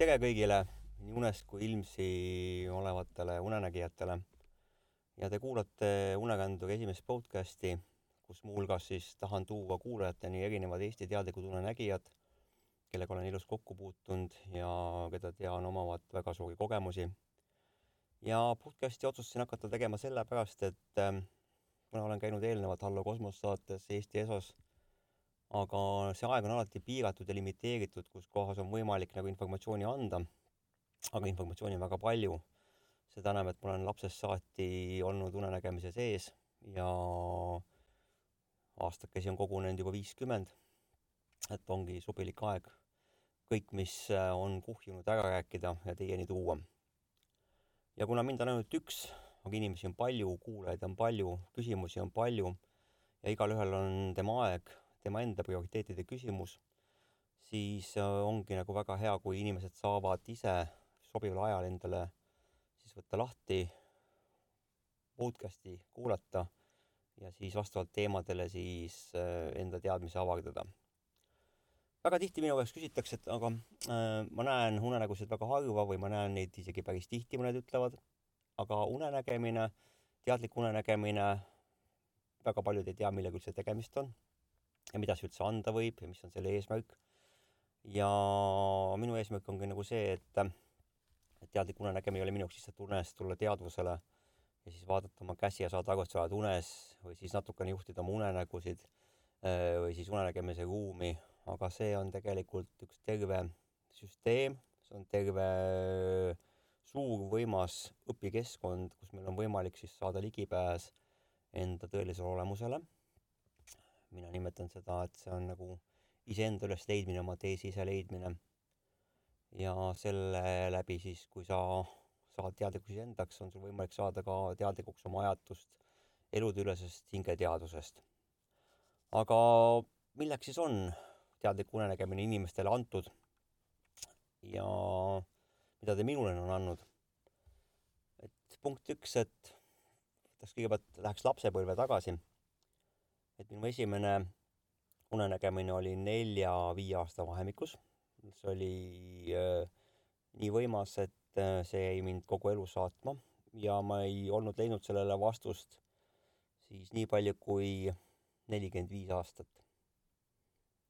tere kõigile nii unes kui ilmsi olevatele unenägijatele. ja te kuulate Unekanduri esimest podcasti, kus muuhulgas siis tahan tuua kuulajateni erinevad Eesti teadlikud unenägijad, kellega olen elus kokku puutunud ja keda tean, omavad väga suuri kogemusi. ja podcasti otsustasin hakata tegema sellepärast, et äh, kuna olen käinud eelnevalt Hallo kosmos saates Eesti Esos aga see aeg on alati piiratud ja limiteeritud, kus kohas on võimalik nagu informatsiooni anda. aga informatsiooni on väga palju. seda enam, et ma olen lapsest saati olnud unenägemise sees ja aastakesi on kogunenud juba viiskümmend. et ongi sobilik aeg kõik, mis on kuhjunud, ära rääkida ja teieni tuua. ja kuna mind on ainult üks, aga inimesi on palju, kuulajaid on palju, küsimusi on palju ja igalühel on tema aeg tema enda prioriteetide küsimus, siis äh, ongi nagu väga hea, kui inimesed saavad ise sobival ajal endale siis võtta lahti podcast'i, kuulata ja siis vastavalt teemadele siis äh, enda teadmisi avardada. väga tihti minu käest küsitakse, et aga äh, ma näen unenägusid väga harva või ma näen neid isegi päris tihti, mõned ütlevad, aga unenägemine, teadlik unenägemine, väga paljud ei tea, millega üldse tegemist on ja mida see üldse anda võib ja mis on selle eesmärk. ja minu eesmärk ongi nagu see, et, teadlik unenägemine ei ole minu jaoks lihtsalt unest tulla teadvusele ja siis vaadata oma käsi ja saada aru, et sa oled unes või siis natukene juhtida oma unenägusid äh, või siis unenägemise ruumi, aga see on tegelikult üks terve süsteem, see on terve suur võimas õpikeskkond, kus meil on võimalik siis saada ligipääs enda tõelisele olemusele mina nimetan seda, et see on nagu iseenda üles leidmine, oma teesi ise leidmine. ja selle läbi siis, kui sa saad teadlikuks iseendaks, on sul võimalik saada ka teadlikuks oma ajatust eludeülesest hingeteadusest. aga milleks siis on teadlik unenägemine inimestele antud ja mida ta minule on andnud? et punkt üks, et võtaks kõigepealt, läheks lapsepõlve tagasi et minu esimene unenägemine oli nelja-viie aasta vahemikus. see oli äh, nii võimas, et äh, see jäi mind kogu elu saatma ja ma ei olnud leidnud sellele vastust siis nii palju kui nelikümmend viis aastat.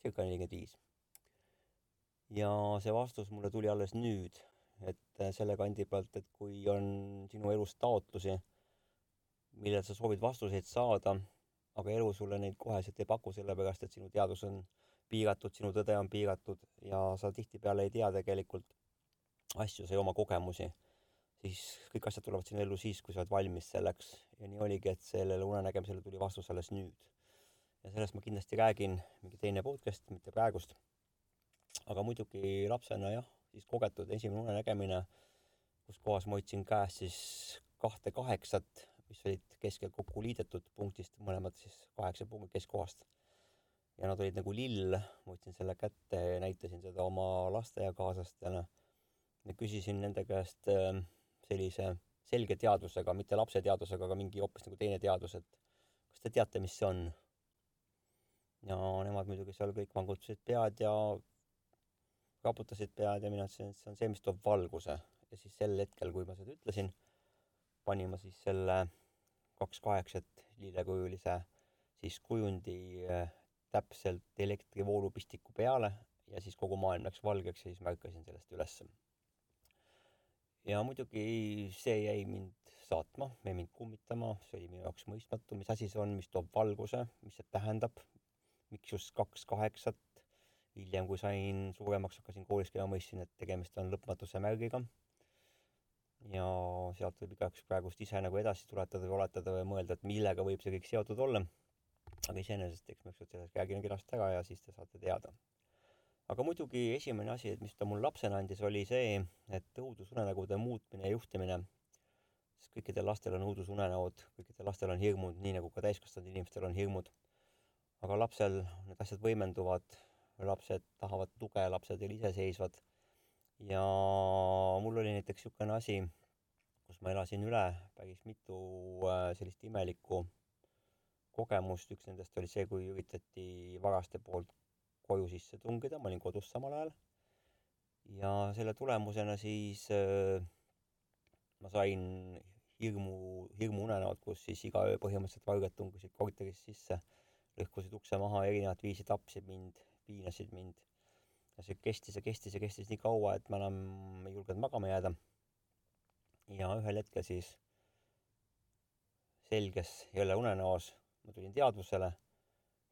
circa nelikümmend viis. ja see vastus mulle tuli alles nüüd, et äh, selle kandi pealt, et kui on sinu elus taotlusi, millele sa soovid vastuseid saada aga elu sulle neid koheselt ei paku, sellepärast et sinu teadus on piiratud, sinu tõde on piiratud ja sa tihtipeale ei tea tegelikult asju, sa ei oma kogemusi, siis kõik asjad tulevad sinu ellu siis, kui sa oled valmis selleks. ja nii oligi, et sellele unenägemisele tuli vastus alles nüüd. ja sellest ma kindlasti räägin mingi teine podcast, mitte praegust. aga muidugi lapsena jah, siis kogetud esimene unenägemine, kus kohas ma hoidsin käes siis kahte kaheksat mis olid keskel kokku liidetud punktist, mõlemad siis kaheksa punkti keskkohast. ja nad olid nagu lill, ma võtsin selle kätte ja näitasin seda oma lasteaiakaaslastele ja küsisin nende käest ähm, sellise selge teadvusega, mitte lapse teadvusega, aga mingi hoopis nagu teine teadvus, et kas te teate, mis see on? ja nemad muidugi seal kõik vangutasid pead ja raputasid pead ja mina ütlesin, et see on see, mis toob valguse. ja siis sel hetkel, kui ma seda ütlesin, panin ma siis selle kaks kaheksat lillekujulise siis kujundi äh, täpselt elektrivoolupistiku peale ja siis kogu maailm läks valgeks ja siis ma ärkasin sellest ülesse. ja muidugi see jäi mind saatma, jäi mind kummitama, see oli minu jaoks mõistmatu, mis asi see on, mis toob valguse, mis see tähendab, miks just kaks kaheksat. hiljem, kui sain suuremaks, hakkasin koolis käima, mõistsin, et tegemist on lõpmatuse märgiga ja sealt võib igaüks praegust ise nagu edasi tuletada või oletada või mõelda, et millega võib see kõik seotud olla. aga iseenesest, eks ma ükskord sellest räägin kenasti ära ja siis te saate teada. aga muidugi esimene asi, mis ta mul lapsena andis, oli see, et õudusunenägude muutmine ja juhtimine, sest kõikidel lastel on õudusunenäod, kõikidel lastel on hirmud, nii nagu ka täiskasvanud inimestel on hirmud. aga lapsel need asjad võimenduvad, lapsed tahavad tuge, lapsed ei ole iseseisvad ja näiteks niisugune asi, kus ma elasin üle päris mitu äh, sellist imelikku kogemust, üks nendest oli see, kui üritati varaste poolt koju sisse tungida, ma olin kodus samal ajal. ja selle tulemusena siis äh, ma sain hirmu, hirmuunenäod, kus siis iga öö põhimõtteliselt vargad tungisid korterisse sisse, lõhkusid ukse maha, erinevat viisi tapsid mind, piinasid mind. Ja see kestis ja kestis ja kestis nii kaua, et ma enam ei julgenud magama jääda. ja ühel hetkel siis selges jälle unenäos ma tulin teadvusele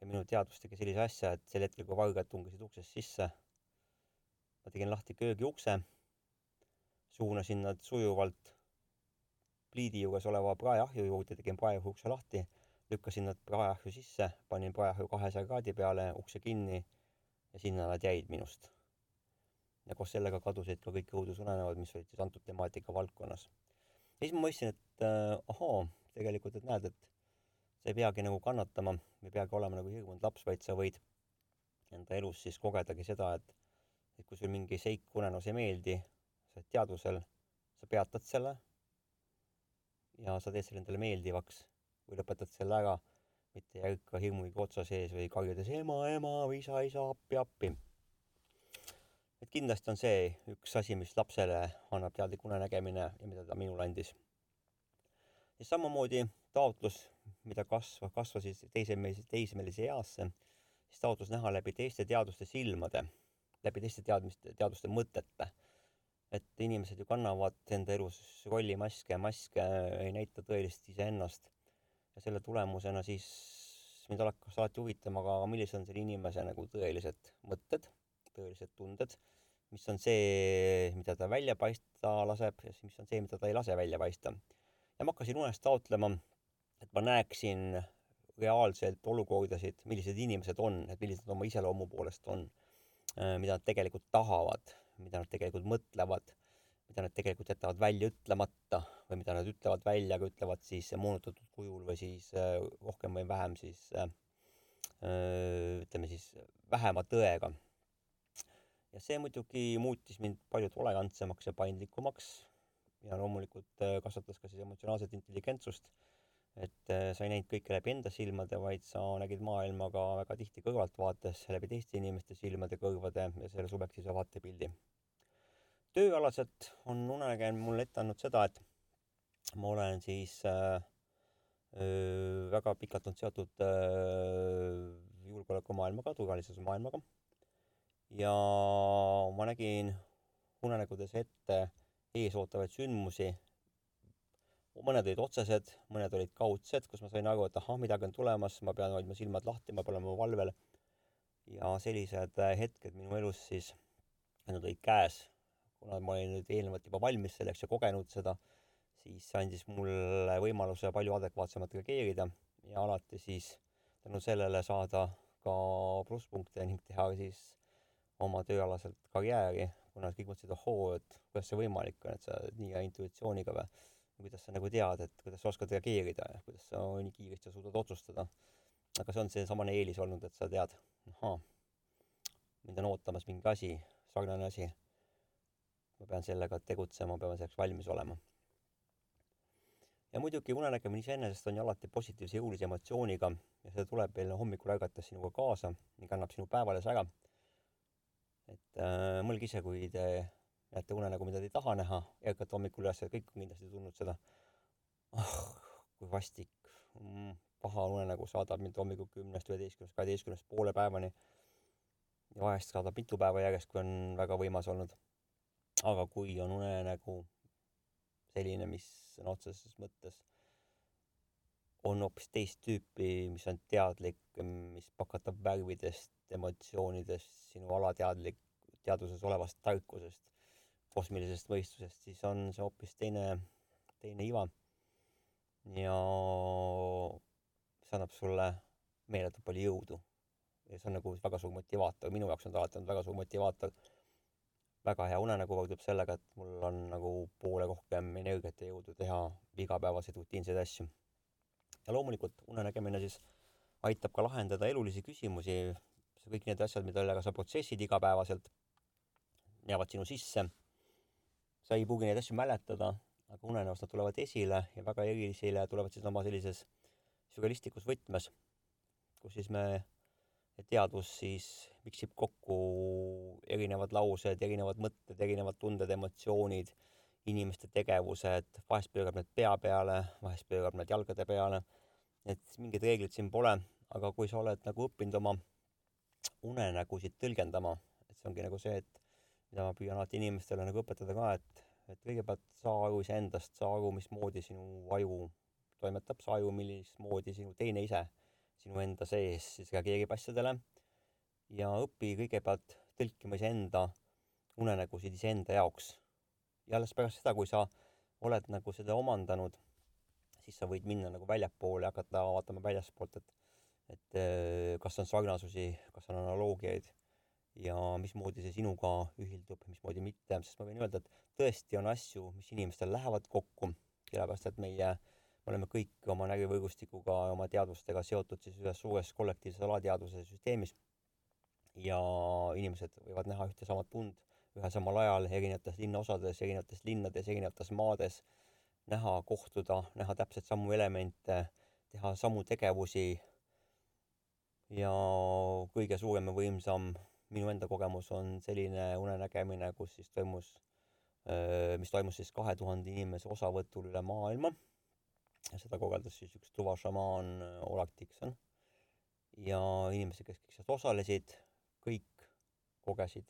ja minu teadvus tegi sellise asja, et sel hetkel, kui vargad tungisid uksest sisse, ma tegin lahti köögiukse, suunasin nad sujuvalt pliidi juures oleva praeahju juurde, tegin praeahju ukse lahti, lükkasin nad praeahju sisse, panin praeahju kahesaja kraadi peale, ukse kinni ja sinna nad jäid minust. ja koos sellega kadusid ka kõik õudusunenäod, mis olid siis antud temaatika valdkonnas. ja siis ma mõistsin, et äh, ahoo, tegelikult, et näed, et sa ei peagi nagu kannatama, ei peagi olema nagu hirmunud laps, vaid sa võid enda elus siis kogedagi seda, et, et kui sul mingi seik unenäos ei meeldi, sa oled teadvusel, sa peatad selle ja sa teed selle endale meeldivaks või lõpetad selle ära, mitte ei ärka hirmuga otsa sees või karjudes ema, ema või isa, isa, appi, appi. et kindlasti on see üks asi, mis lapsele annab teadlik unenägemine ja mida ta minule andis. ja samamoodi taotlus mida kasva, kasvasid teismelise, teismelise easse, siis taotlus näha läbi teiste teaduste silmade, läbi teiste teadmiste, teaduste mõtete. et inimesed ju kannavad enda elus rollimaske, maske ei näita tõelist iseennast. Ja selle tulemusena siis mind hakkas alati huvitama ka, millised on selle inimese nagu tõelised mõtted, tõelised tunded, mis on see, mida ta välja paista laseb ja siis mis on see, mida ta ei lase välja paista. ja ma hakkasin unest taotlema et ma näeksin reaalselt olukordasid, millised inimesed on, et millised nad oma iseloomu poolest on, äh, mida nad tegelikult tahavad, mida nad tegelikult mõtlevad, mida nad tegelikult jätavad välja ütlemata või mida nad ütlevad välja, aga ütlevad siis moonutatud kujul või siis äh, rohkem või vähem siis äh, ütleme siis vähema tõega. ja see muidugi muutis mind palju tolerantsemaks ja paindlikumaks ja loomulikult kasvatas ka siis emotsionaalset intelligentsust et äh, sa ei näinud kõike läbi enda silmade, vaid sa nägid maailma ka väga tihti kõrvaltvaates läbi teiste inimeste silmade, kõrvade ja selle subjektiivse vaatepildi. Tööalaselt on unenägemine mulle ette andnud seda, et ma olen siis äh, äh, väga pikalt olnud seotud äh, julgeolekumaailmaga, turvalisuse maailmaga. ja ma nägin unenägudes ette eesootavaid sündmusi mõned olid otsesed, mõned olid kaudsed, kus ma sain aru, et ahah, midagi on tulemas, ma pean hoidma silmad lahti, ma pean olema valvel. ja sellised äh, hetked minu elus siis, need olid käes, kuna ma olin nüüd eelnevalt juba valmis selleks ja kogenud seda, siis see andis mulle võimaluse palju adekvaatsemalt reageerida ja alati siis tänu sellele saada ka plusspunkte ning teha siis oma tööalaselt karjääri, kuna kõik mõtlesid, ohoo, et kuidas see võimalik on, et sa nii intuitsiooniga või kuidas sa nagu tead, et kuidas sa oskad reageerida ja kuidas sa nii kiiresti suudad otsustada. aga see on seesamane eelis olnud, et sa tead, ahaa, mind on ootamas mingi asi, sarnane asi. Ma pean sellega tegutsema, pean selleks valmis olema. ja muidugi unenägemine iseenesest on ju alati positiivse jõulise emotsiooniga ja see tuleb veel hommikul ärgates sinuga kaasa ning annab sinu päevale sära. et äh, mõelge ise, kui te näete unenägu, mida te ei taha näha, ärkate hommikul üles, kõik on kindlasti tundnud seda. ah, kui vastik mm,, paha unenägu saadab mind hommikul kümnest, üheteistkümnest, kaheteistkümnest poole päevani. ja vahest saadab mitu päeva järjest, kui on väga võimas olnud. Aga kui on unenägu selline, mis sõna otseses mõttes on hoopis teist tüüpi, mis on teadlik, mis pakatab värvidest, emotsioonidest, sinu alateadlik, teaduses olevast tarkusest kosmilisest võistlusest, siis on see hoopis teine, teine iva. ja see annab sulle meeletult palju jõudu. ja see on nagu väga suur motivaator, minu jaoks on ta alati olnud väga suur motivaator. Väga hea unenägu võrdub sellega, et mul on nagu poole rohkem energiat ja jõudu teha igapäevaseid rutiinseid asju. ja loomulikult unenägemine siis aitab ka lahendada elulisi küsimusi, kõik need asjad, millega sa protsessid igapäevaselt, jäävad sinu sisse sa ei pruugi neid asju mäletada, aga unenäos nad tulevad esile ja väga erisile tulevad siis oma sellises sürrealistlikus võtmes, kus siis me teadus siis miksib kokku erinevad laused, erinevad mõtted, erinevad tunded, emotsioonid, inimeste tegevused, vahest pöörab need pea peale, vahest pöörab need jalgade peale. et mingeid reegleid siin pole, aga kui sa oled nagu õppinud oma unenägusid tõlgendama, et see ongi nagu see, et mida ma püüan alati inimestele nagu õpetada ka, et, et kõigepealt saa aru iseendast, saa aru, mismoodi sinu aju toimetab, saa aju, millist moodi sinu teine ise sinu enda sees siis reageerib asjadele ja õpi kõigepealt tõlkima iseenda unenägusid iseenda jaoks. ja alles pärast seda, kui sa oled nagu seda omandanud, siis sa võid minna nagu väljapoole ja hakata vaatama väljaspoolt, et et äh, kas on sarnasusi, kas on analoogiaid ja mismoodi see sinuga ühildub, mismoodi mitte, sest ma võin öelda, et tõesti on asju, mis inimestel lähevad kokku, sellepärast et meie, me oleme kõik oma närvivõrgustikuga, oma teadvustega seotud siis ühes suures kollektiivses alateadvuse süsteemis ja inimesed võivad näha ühte samat tund ühel samal ajal erinevates linnaosades, erinevates linnades, erinevates maades, näha, kohtuda, näha täpselt samu elemente, teha samu tegevusi ja kõige suurem ja võimsam minu enda kogemus on selline unenägemine, kus siis toimus, mis toimus siis kahe tuhande inimese osavõtul üle maailma. Seda korraldas siis üks tuvašamaan Oleg Dikson. ja inimesed, kes kõik sealt osalesid, kõik kogesid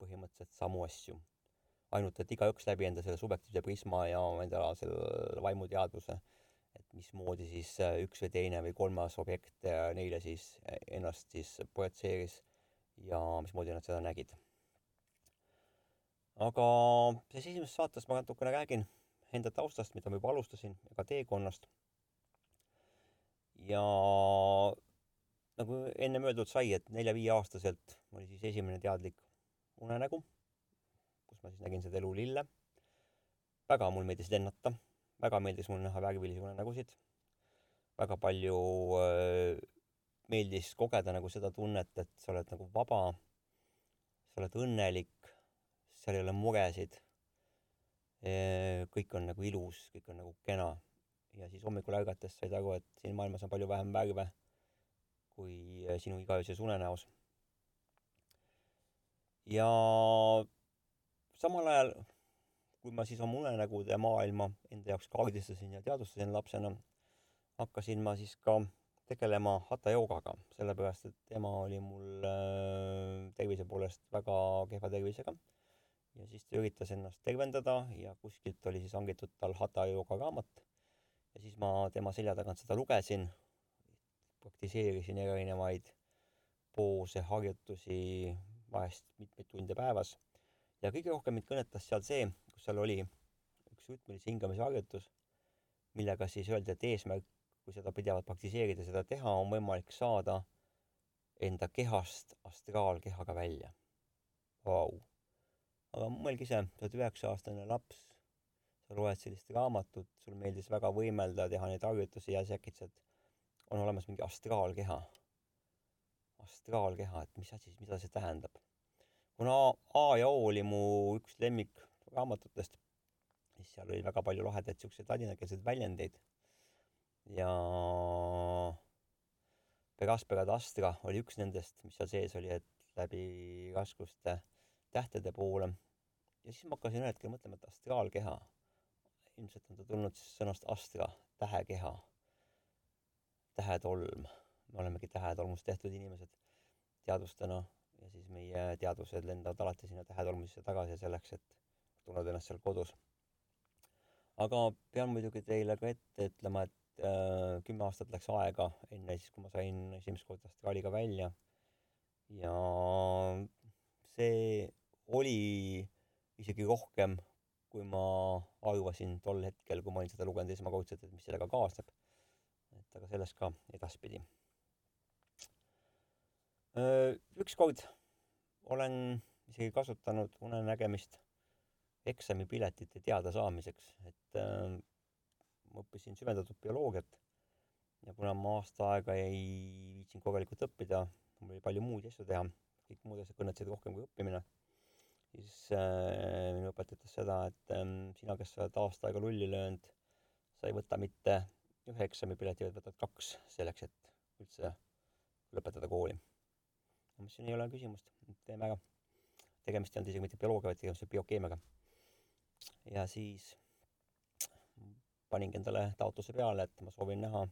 põhimõtteliselt samu asju. ainult, et igaüks läbi enda selle subjektiivse prisma ja enda selle vaimuteadvuse et mismoodi siis äh, üks või teine või kolmas objekt äh, neile siis äh, ennast siis projitseeris ja mismoodi nad seda nägid. aga selles esimeses saates ma natukene räägin enda taustast, mida ma juba alustasin, ja ka teekonnast. ja nagu ennem öeldud sai, et nelja-viieaastaselt oli siis esimene teadlik unenägu, kus ma siis nägin seda elulille. väga mul meeldis lennata väga meeldis mulle näha värvilisi unenägusid. väga palju äh, meeldis kogeda nagu seda tunnet, et sa oled nagu vaba, sa oled õnnelik, seal ei ole muresid. Kõik on nagu ilus, kõik on nagu kena. ja siis hommikul ärgates said aru, et siin maailmas on palju vähem värve kui äh, sinu igaöises unenäos. ja samal ajal kui ma siis oma unenägude maailma enda jaoks kaardistasin ja teadvustasin lapsena, hakkasin ma siis ka tegelema hata joogaga, sellepärast et ema oli mul äh, tervise poolest väga kehva tervisega. Ja siis ta üritas ennast tervendada ja kuskilt oli siis hangitud tal hata jooga raamat. ja siis ma tema selja tagant seda lugesin, praktiseerisin erinevaid poose, harjutusi, vahest mitmeid tunde päevas ja kõige rohkem mind kõnetas seal see, kus seal oli üks rütmilise hingamise harjutus, millega siis öeldi, et eesmärk, kui seda pidevalt praktiseerida, seda teha, on võimalik saada enda kehast astraalkehaga välja. Vau. Aga mõelge ise, sa oled üheksa-aastane laps, sa loed sellist raamatut, sul meeldis väga võimelda, teha neid harjutusi ja siis äkitselt on olemas mingi astraalkeha. astraalkeha, et mis asi, mida see tähendab? kuna A ja O oli mu üks lemmikraamatutest, siis seal oli väga palju lahedaid siukseid ladinakeelseid väljendeid ja Pegaspera d'Astra oli üks nendest, mis seal sees oli, et läbi raskuste tähtede poole. Ja siis ma hakkasin ühel hetkel mõtlema, et astraalkeha, ilmselt on ta tulnud siis sõnast astra, tähekeha, tähetolm. me olemegi tähetolmust tehtud inimesed teadvustena ja siis meie teadvused lendavad alati sinna tähetolmusesse tagasi selleks, et tunned ennast seal kodus. aga pean muidugi teile ka ette ütlema, et äh, kümme aastat läks aega enne siis, kui ma sain esimest korda astraaliga välja. ja see oli isegi rohkem, kui ma arvasin tol hetkel, kui ma olin seda lugenud esmakordselt, et mis sellega kaasneb. et aga sellest ka edaspidi ükskord olen isegi kasutanud unenägemist eksamipiletite teadasaamiseks, et äh, ma õppisin süvendatud bioloogiat ja kuna ma aasta aega ei viitsinud korralikult õppida, mul oli palju muid asju teha, kõik muud asjad kõnetasid rohkem kui õppimine, siis äh, minu õpetaja ütles seda, et äh, sina, kes sa oled aasta aega lulli löönud, sa ei võta mitte ühe eksamipileti, vaid võtad kaks selleks, et üldse lõpetada kooli ma mõtlesin, ei ole küsimust, teeme ära. tegemist ei olnud isegi mitte bioloogia, vaid tegemist oli biokeemiaga. ja siis paningi endale taotluse peale, et ma soovin näha,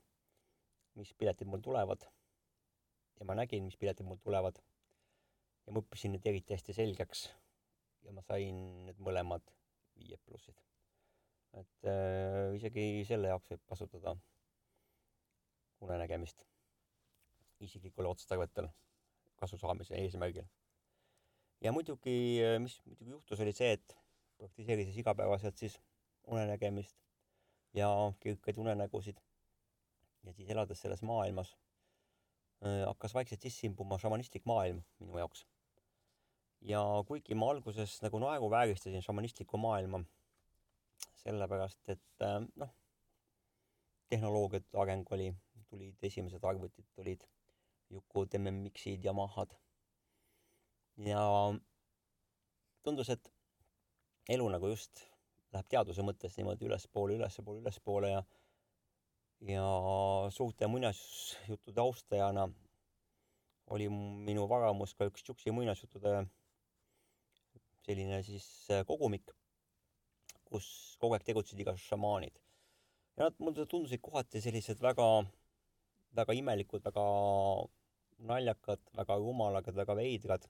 mis piletid mul tulevad. ja ma nägin, mis piletid mul tulevad. ja ma õppisin need eriti hästi selgeks. Ja ma sain need mõlemad viied plussid. et äh, isegi selle jaoks võib kasutada unenägemist isiklikul otstarvetel kasu saamise eesmärgil. ja muidugi, mis muidugi juhtus, oli see, et praktiseerides igapäevaselt siis unenägemist ja kirkaid unenägusid ja siis elades selles maailmas äh, hakkas vaikselt sisse imbuma šamanistlik maailm minu jaoks. Ja kuigi ma alguses nagu naeruvääristasin šamanistlikku maailma, sellepärast et äh, noh, tehnoloogiate areng oli, tulid esimesed arvutid tulid Jukud, MMX-id, Yamahad. ja tundus, et elu nagu just läheb teaduse mõttes niimoodi ülespoole, ülespoole, ülespoole ja ja suurte muinasjuttude austajana oli minu varamus ka üks Tšuksi muinasjuttude selline siis kogumik, kus kogu aeg tegutsesid igasugused šamaanid. ja nad mulle tundusid kohati sellised väga, väga imelikud, väga naljakad, väga rumalad, väga veidrad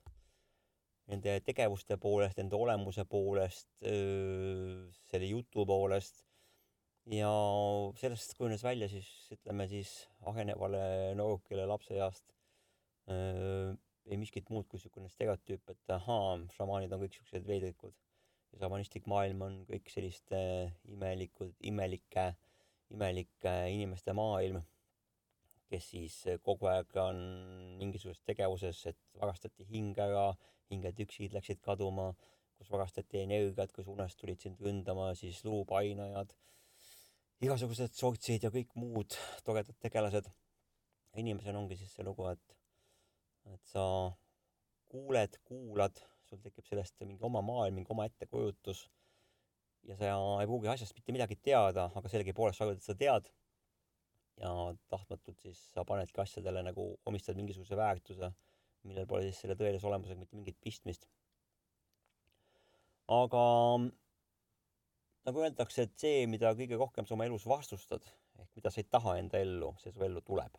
nende tegevuste poolest, nende olemuse poolest, selle jutu poolest. ja sellest kujunes välja siis ütleme siis arenevale noorukile lapseeast ei miskit muud kui niisugune stereotüüp, et ahaa, šamaanid on kõik niisugused veidrikud ja šamanistlik maailm on kõik selliste imelikud, imelike, imelike inimeste maailm kes siis eh, kogu aeg on mingisuguses tegevuses, et varastati hing ära, hingetüksid läksid kaduma, kus varastati energiat, kus unest tulid sind ründama, siis luupainajad, igasugused sortsid ja kõik muud toredad tegelased. inimesel ongi siis see lugu, et, et sa kuuled, kuulad, sul tekib sellest mingi oma maailm, mingi oma ettekujutus ja sa ei pruugi asjast mitte midagi teada, aga sellegipoolest sa arvad, et sa tead ja tahtmatult siis sa panedki asjadele nagu, omistad mingisuguse väärtuse, millel pole siis selle tõelise olemusega mitte mingit pistmist. aga nagu öeldakse, et see, mida kõige rohkem sa oma elus vastustad, ehk mida sa ei taha enda ellu, see su ellu tuleb.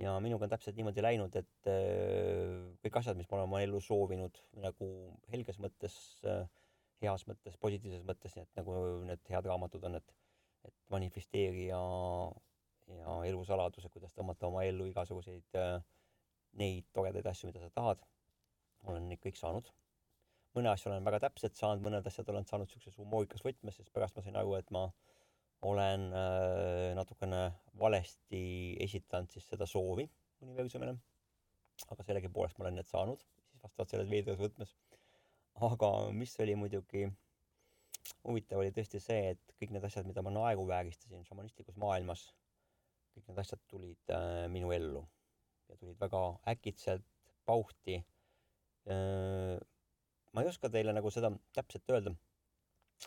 Ja minuga on täpselt niimoodi läinud, et äh, kõik asjad, mis ma olen oma ellu soovinud nagu helges mõttes, äh, heas mõttes, positiivses mõttes, nii et nagu need head raamatud on, et et manifesteerija ja elusaladused, kuidas tõmmata oma ellu igasuguseid äh, neid toredaid asju, mida sa tahad. olen neid kõik saanud. mõne asja olen väga täpselt saanud, mõned asjad olen saanud siukses humoorikas võtmes, sest pärast ma sain aru, et ma olen äh, natukene valesti esitanud siis seda soovi universumile. aga sellegipoolest ma olen need saanud, siis vastavalt selles veidras võtmes. aga mis oli muidugi huvitav oli tõesti see, et kõik need asjad, mida ma naeruvääristasin šamanistlikus maailmas, kõik need asjad tulid äh, minu ellu ja tulid väga äkitselt, pauhti äh,. ma ei oska teile nagu seda täpselt öelda,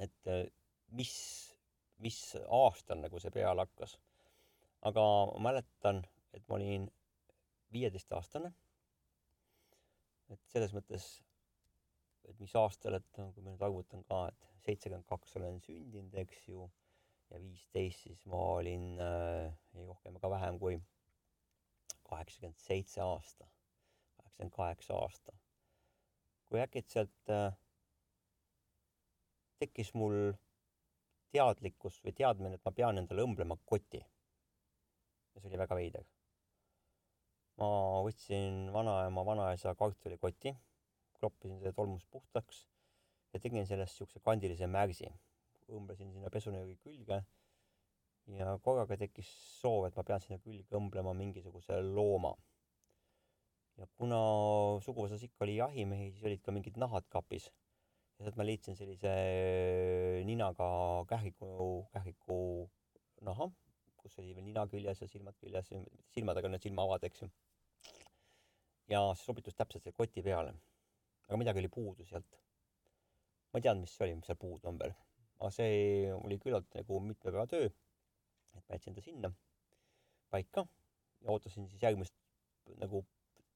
et äh, mis, mis aastal nagu see peale hakkas. aga ma mäletan, et ma olin viieteistaastane. et selles mõttes et mis aastal, et no kui ma nüüd arvutan ka, et seitsekümmend kaks olen sündinud, eks ju, ja viisteist, siis ma olin äh, ei rohkem ega vähem kui kaheksakümmend seitse aasta, kaheksakümmend kaheksa aasta. kui äkitselt äh, tekkis mul teadlikkus või teadmine, et ma pean endale õmblema koti. ja see oli väga veider. ma võtsin vanaema, vanaisa kartulikoti kloppisin selle tolmust puhtaks ja tegin sellest siukse kandilise märsi. õmblesin sinna pesunööri külge ja korraga tekkis soov, et ma pean sinna külge õmblema mingisuguse looma. ja kuna suguvõsas ikka oli jahimehi, siis olid ka mingid nahad kapis. Sealt ma leidsin sellise ninaga kähriku, kähriku naha, kus oli veel nina küljes ja silmad küljes, silmadega on need silmaavad, eks ju. ja see sobitus täpselt selle koti peale aga midagi oli puudu sealt. ma ei teadnud, mis see oli, mis seal puudu on veel, aga see oli küllalt nagu mitme päeva töö. et ma jätsin ta sinna paika ja ootasin siis järgmist nagu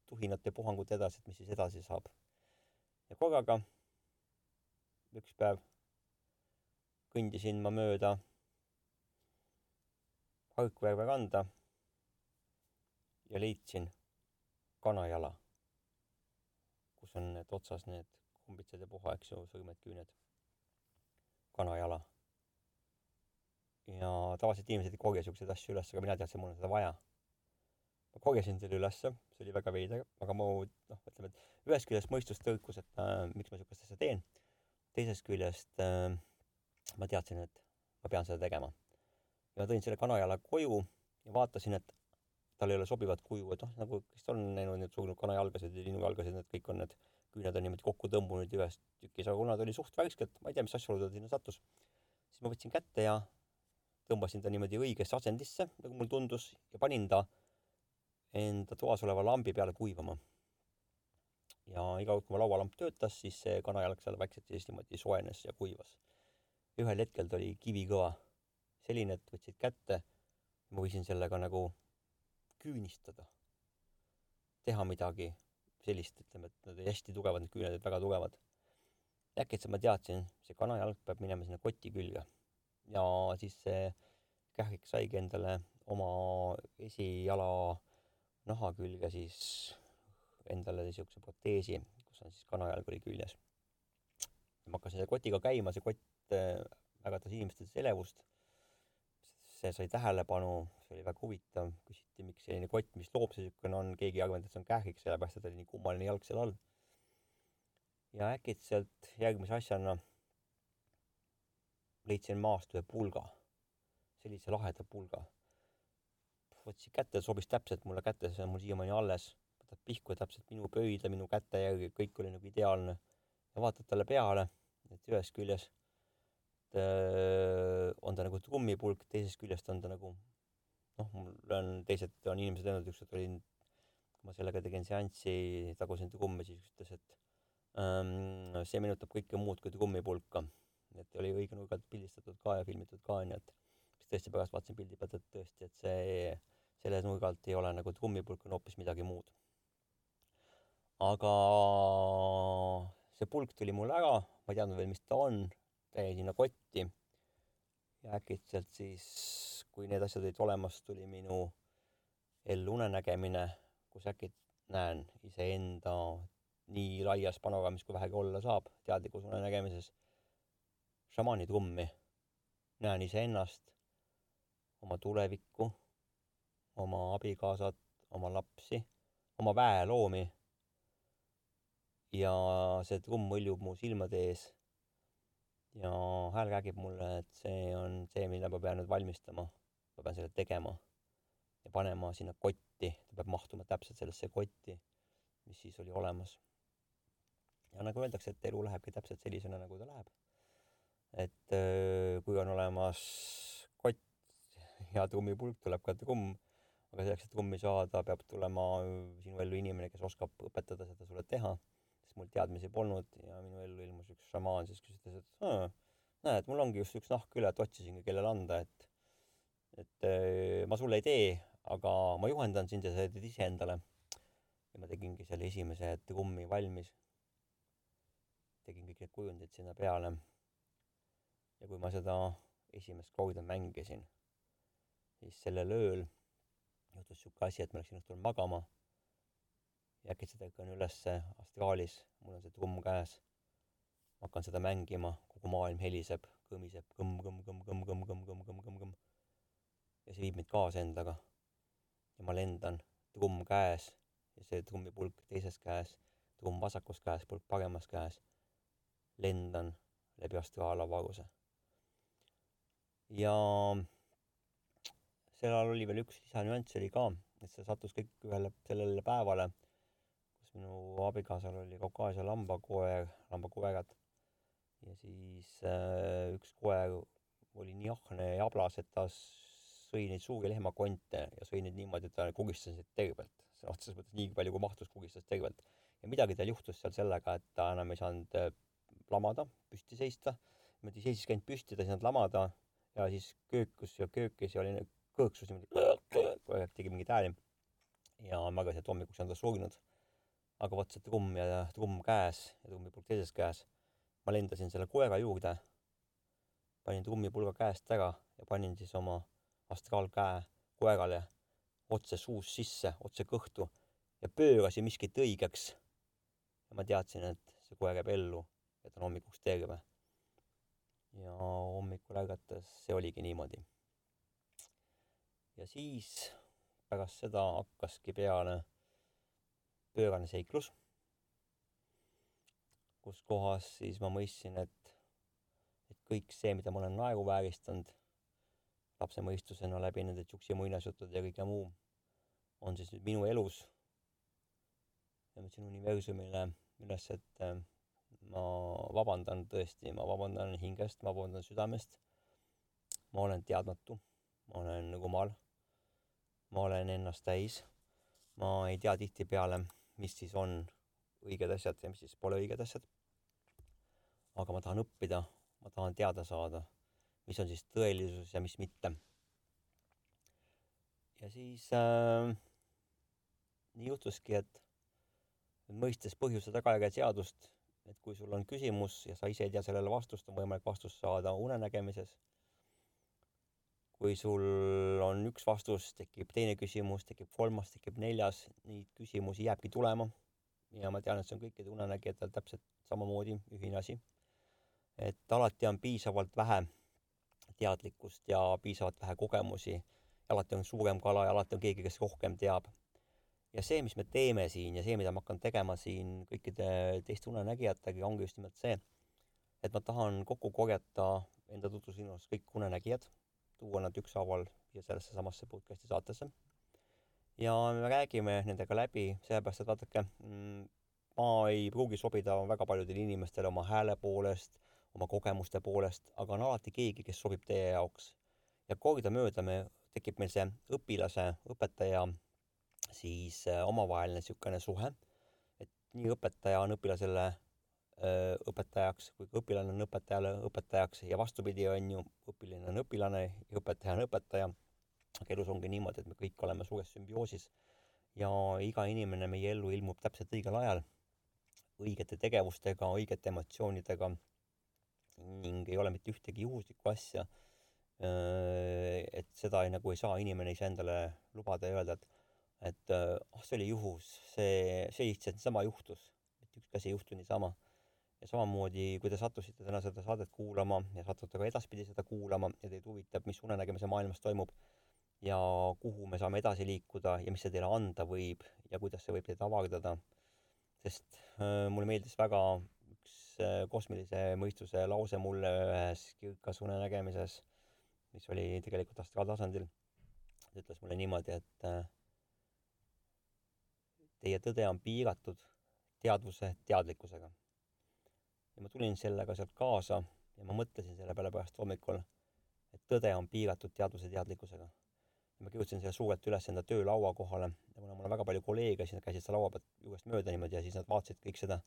tuhinat ja puhangut edasi, et mis siis edasi saab. ja korraga üks päev kõndisin ma mööda Haukverve randa ja leidsin kanajala, kus on need otsas need kumbitsad ja puha, eks ju, sõrmed, küüned. kanajala. ja tavaliselt inimesed ei korja siukseid asju üles, aga mina teadsin, mul on seda vaja. ma korjasin selle ülesse, see oli väga veider, aga mu noh, ütleme, et ühest küljest mõistus tõukus, et äh, miks ma siukest asja teen. Teisest küljest äh, ma teadsin, et ma pean seda tegema. ja ma tõin selle kanajala koju ja vaatasin, et tal ei ole sobivat kuju, et noh, nagu kes on näinud neid surnud kanajalgasid ja linnujalgasid, need kõik on need küüned on niimoodi kokku tõmbunud ühest tükis, aga kuna ta oli suht värskelt, ma ei tea, mis asjaolu ta sinna sattus, siis ma võtsin kätte ja tõmbasin ta niimoodi õigesse asendisse, nagu mulle tundus, ja panin ta enda toas oleva lambi peale kuivama. Ja iga kord, kui mu laualamp töötas, siis see kanajalg seal vaikselt siis niimoodi soojenes ja kuivas. ühel hetkel ta oli kivikõva, selline, et võtsid kätte, ma võisin sellega nagu küünistada, teha midagi sellist, ütleme, et nad olid hästi tugevad, need küüned olid väga tugevad. äkitselt ma teadsin, see kanajalg peab minema sinna koti külge ja siis see kährik saigi endale oma esijala naha külge siis endale niisuguse proteesi, kus on siis kanajalg oli küljes. ma hakkasin selle kotiga käima, see kott äh, äratas inimestes elevust see sai tähelepanu, see oli väga huvitav, küsiti, miks selline kott, mis loom see niisugune on, keegi arvanud, et see on kährik, sellepärast et oli nii kummaline jalg seal all. ja äkitselt järgmise asjana leidsin maast ühe pulga, sellise laheda pulga. võtsin kätte, sobis täpselt mulle kätte, see on mul siiamaani alles, võtad pihku täpselt minu pöidla, minu käte järgi, kõik oli nagu ideaalne. ja vaatad talle peale, et ühest küljest äh, on ta nagu trummipulk, teisest küljest on ta nagu noh, mul on teised on inimesed öelnud, ükskord olin, kui ma sellega tegin seanssi, tagusin trumme, siis ütles, et ähm, see meenutab kõike muud kui trummipulka. et oli õige nurga alt pildistatud ka ja filmitud ka onju, et siis tõesti pärast vaatasin pildi pealt, et tõesti, et see, selle nurga alt ei ole nagu trummipulk, on hoopis midagi muud. Aga see pulk tuli mul ära, ma ei teadnud veel, mis ta on jäi sinna kotti ja äkitselt siis, kui need asjad olid olemas, tuli minu ellu unenägemine, kus äkki näen iseenda nii laias panoraamis, kui vähegi olla saab, teadlikus unenägemises, šamaani trummi. näen iseennast, oma tulevikku, oma abikaasat, oma lapsi, oma väeloomi. Ja see trumm hõljub mu silmade ees ja hääl räägib mulle, et see on see, mida ma pean nüüd valmistama. ma pean selle tegema ja panema sinna kotti, ta peab mahtuma täpselt sellesse kotti, mis siis oli olemas. ja nagu öeldakse, et elu lähebki täpselt sellisena, nagu ta läheb. et kui on olemas kott ja trummipulk, tuleb ka trumm, aga selleks, et trummi saada, peab tulema sinu ellu inimene, kes oskab õpetada seda sulle teha sest mul teadmisi polnud ja minu ellu ilmus üks šamaan, siis kes ütles, et näed, mul ongi just üks nahk üle, et otsisingi, kellele anda, et et äh, ma sulle ei tee, aga ma juhendan sind ja sa teed iseendale. ja ma tegingi selle esimese trummi valmis. tegin kõik need kujundid sinna peale. ja kui ma seda esimest korda mängisin, siis sellel ööl juhtus siuke asi, et ma läksin õhtul magama ja äkitselt ärkan ülesse astraalis, mul on see trumm käes. ma hakkan seda mängima, kogu maailm heliseb, kõmiseb kõmm, kõmm, kõmm, kõmm, kõmm, kõmm, kõmm, kõmm, kõmm, kõmm. ja see viib mind kaasa endaga. ja ma lendan, trumm käes ja see trummipulk teises käes, trumm vasakus käes, pulk paremas käes. lendan läbi astraalavaruse. ja sel ajal oli veel üks lisanüanss oli ka, et see sattus kõik ühele sellele päevale kus minu abikaasal oli Kaukaasia lambakoer, lambakoerad. ja siis äh, üks koer oli nii ahne ja ablas, et ta sõi neid suuri lehmakonte ja sõi neid niimoodi, et ta kugistas neid tervelt. sõna otseses mõttes nii palju, kui mahtus, kugistas tervelt. ja midagi tal juhtus seal sellega, et ta enam ei saanud äh, lamada, püsti seista. niimoodi seisis ainult püsti, ta ei saanud lamada ja siis köökus ja köökis ja oli kõõksus niimoodi, tegi mingeid hääli. ja ma arvasin, et hommikuks on ta surnud aga vot see trumm ja trumm käes ja trummipulk teises käes. ma lendasin selle koera juurde, panin trummipulga käest ära ja panin siis oma astraalkäe koerale otse suust sisse, otse kõhtu ja pöörasin miskit õigeks. ja ma teadsin, et see koer jääb ellu ja ta on hommikuks terve. ja hommikul ärgates see oligi niimoodi. ja siis pärast seda hakkaski peale pöörane seiklus, kus kohas siis ma mõistsin, et, et kõik see, mida ma olen naeruvääristanud lapse mõistusena läbi nende tšuksi muinasjuttude ja kõige muu, on siis nüüd minu elus. ma ütlesin universumile üles, et äh, ma vabandan tõesti, ma vabandan hingest, ma vabandan südamest. ma olen teadmatu, ma olen rumal, ma olen ennast täis. ma ei tea tihtipeale, mis siis on õiged asjad ja mis siis pole õiged asjad. aga ma tahan õppida, ma tahan teada saada mis on siis tõelisus ja mis mitte. ja siis äh, nii juhtuski, et mõistes põhjuse tagajärje seadust, et kui sul on küsimus ja sa ise ei tea sellele vastust, on võimalik vastust saada unenägemises. Kui sul on üks vastus, tekib teine küsimus, tekib kolmas, tekib neljas, neid küsimusi jääbki tulema. ja ma tean, et see on kõikidel unenägijatel täpselt samamoodi ühine asi. et alati on piisavalt vähe teadlikkust ja piisavalt vähe kogemusi. alati on suurem kala ja alati on keegi, kes rohkem teab. ja see, mis me teeme siin ja see, mida ma hakkan tegema siin kõikide teiste unenägijatega, ongi just nimelt see, et ma tahan kokku korjata enda tutvusrinnas kõik unenägijad, tuua nad ükshaaval siia sellesse samasse podcast'i saatesse. ja me räägime nendega läbi, sellepärast et vaadake, mm, ma ei pruugi sobida väga paljudele inimestele oma hääle poolest oma kogemuste poolest, aga on alati keegi, kes sobib teie jaoks. ja kordamööda me, tekib meil see õpilase, õpetaja siis äh, omavaheline niisugune suhe, et nii õpetaja on õpilasele õpetajaks kui ka õpilane on õpetajale õpetajaks ja vastupidi, on ju, õpilane on õpilane ja õpetaja on õpetaja. aga elus ongi niimoodi, et me kõik oleme suures sümbioosis ja iga inimene meie ellu ilmub täpselt õigel ajal, õigete tegevustega, õigete emotsioonidega ning ei ole mitte ühtegi juhuslikku asja. et seda ei, nagu ei saa inimene iseendale lubada ja öelda, et, et ah see oli juhus, see, see lihtsalt niisama juhtus, et ükski asi ei juhtu niisama. Ja samamoodi, kui te sattusite täna seda saadet kuulama ja satute ka edaspidi seda kuulama ja teid huvitab, mis unenägemise maailmas toimub ja kuhu me saame edasi liikuda ja mis see teile anda võib ja kuidas see võib teid avardada, sest äh, mulle meeldis väga üks kosmilise mõistuse lause mulle ühes kirkas unenägemises, mis oli tegelikult astraaltasandil. ta ütles mulle niimoodi, et äh, teie tõde on piiratud teadvuse teadlikkusega. Ja ma tulin sellega sealt kaasa ja ma mõtlesin selle peale pärast hommikul, et tõde on piiratud teadvuse teadlikkusega. ja ma kirjutasin selle suurelt üles enda töölaua kohale ja kuna mul on väga palju kolleege, siis nad käisid seal laua pealt juurest mööda niimoodi ja siis nad vaatasid kõik seda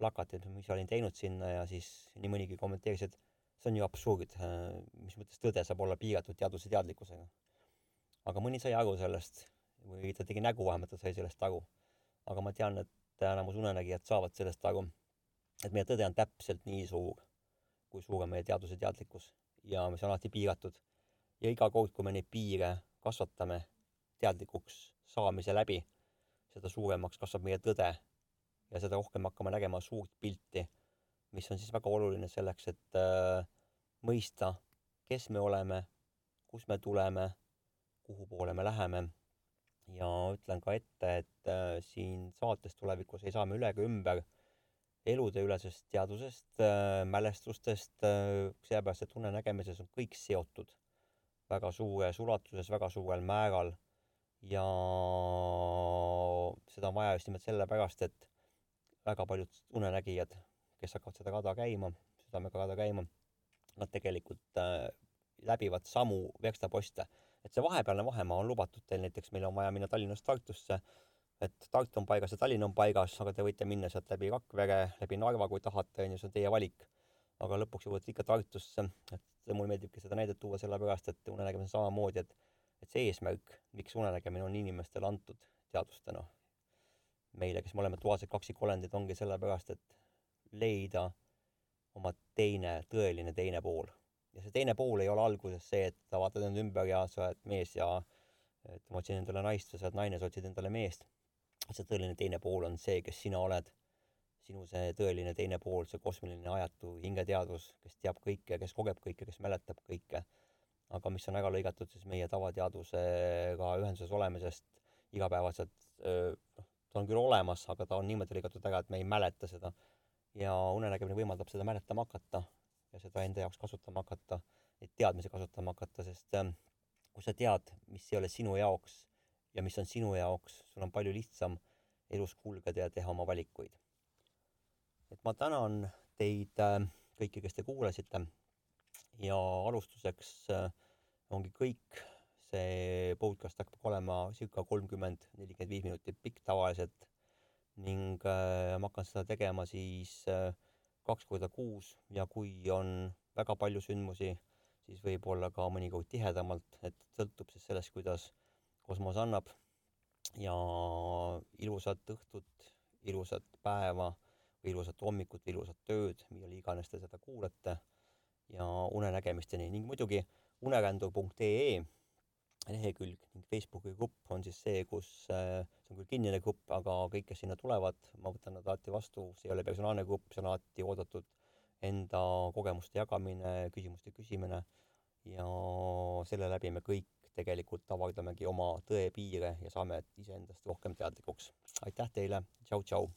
plakatid, mis olin teinud sinna ja siis nii mõnigi kommenteeris, et see on ju absurd, mis mõttes tõde saab olla piiratud teadvuse teadlikkusega. aga mõni sai aru sellest või ta tegi nägu vähemalt, ta sai sellest aru. aga ma tean, et enamus unenägijad saavad sellest aru, et meie tõde on täpselt nii suur, kui suur on meie teadvuse teadlikkus ja mis on alati piiratud. ja iga kord, kui me neid piire kasvatame teadlikuks saamise läbi, seda suuremaks kasvab meie tõde ja seda rohkem hakkame nägema suurt pilti, mis on siis väga oluline selleks, et äh, mõista, kes me oleme, kust me tuleme, kuhu poole me läheme. ja ütlen ka ette, et äh, siin saates tulevikus ei saa me üle ega ümber eludeülesest teadusest äh,, mälestustest äh,, sellepärast et unenägemises on kõik seotud väga suures ulatuses, väga suurel määral ja seda on vaja just nimelt sellepärast, et väga paljud unenägijad, kes hakkavad seda kada käima, südamega kada käima, nad tegelikult äh, läbivad samu verstaposte. et see vahepealne vahemaa on lubatud teil, näiteks meil on vaja minna Tallinnast Tartusse, et Tartu on paigas ja Tallinn on paigas, aga te võite minna sealt läbi Rakvere, läbi Narva, kui tahate, on ju, see on teie valik. aga lõpuks jõuate ikka Tartusse, et mulle meeldibki seda näidet tuua sellepärast, et unenägemine on samamoodi, et et see eesmärk, miks unenägemine on inimestele antud teadvustena meile, kes me oleme duaalsed kaksikolendid, ongi sellepärast, et leida oma teine, tõeline teine pool. ja see teine pool ei ole alguses see, et sa vaatad enda ümber ja sa oled mees ja et ma otsin endale naist sa oled naine, sa otsid endale meest. See tõeline teine pool on see, kes sina oled. sinu see tõeline teine pool, see kosmiline ajatu hingeteadvus, kes teab kõike, kes kogeb kõike, kes mäletab kõike. aga mis on ära lõigatud siis meie tavateadvusega ühenduses olemisest igapäevaselt, noh, ta on küll olemas, aga ta on niimoodi lõigatud ära, et me ei mäleta seda ja unenägemine võimaldab seda mäletama hakata ja seda enda jaoks kasutama hakata, neid teadmisi kasutama hakata, sest ähm, kui sa tead, mis ei ole sinu jaoks ja mis on sinu jaoks, sul on palju lihtsam elus kulgeda ja teha oma valikuid. et ma tänan teid äh, kõiki, kes te kuulasite. Ja alustuseks äh, ongi kõik, see podcast hakkab olema circa kolmkümmend, nelikümmend viis minutit pikk tavaliselt. Ning äh, ma hakkan seda tegema siis kaks korda kuus. Ja kui on väga palju sündmusi, siis võib-olla ka mõnikord tihedamalt, et sõltub siis sellest, kuidas kosmos annab. ja ilusat õhtut, ilusat päeva ilusat hommikut, ilusat tööd, millal iganes te seda kuulate. Ja unenägemisteni ning muidugi unerändur.ee lehekülg ning Facebooki grupp on siis see, kus äh, see on küll kinnine grupp, aga kõik, kes sinna tulevad, ma võtan nad alati vastu, see ei ole personaalne grupp, see on alati oodatud enda kogemuste jagamine, küsimuste küsimine. Ja selle läbi me kõik tegelikult avardamegi oma tõe piire ja saame iseendast rohkem teadlikuks. aitäh teile, tšau-tšau!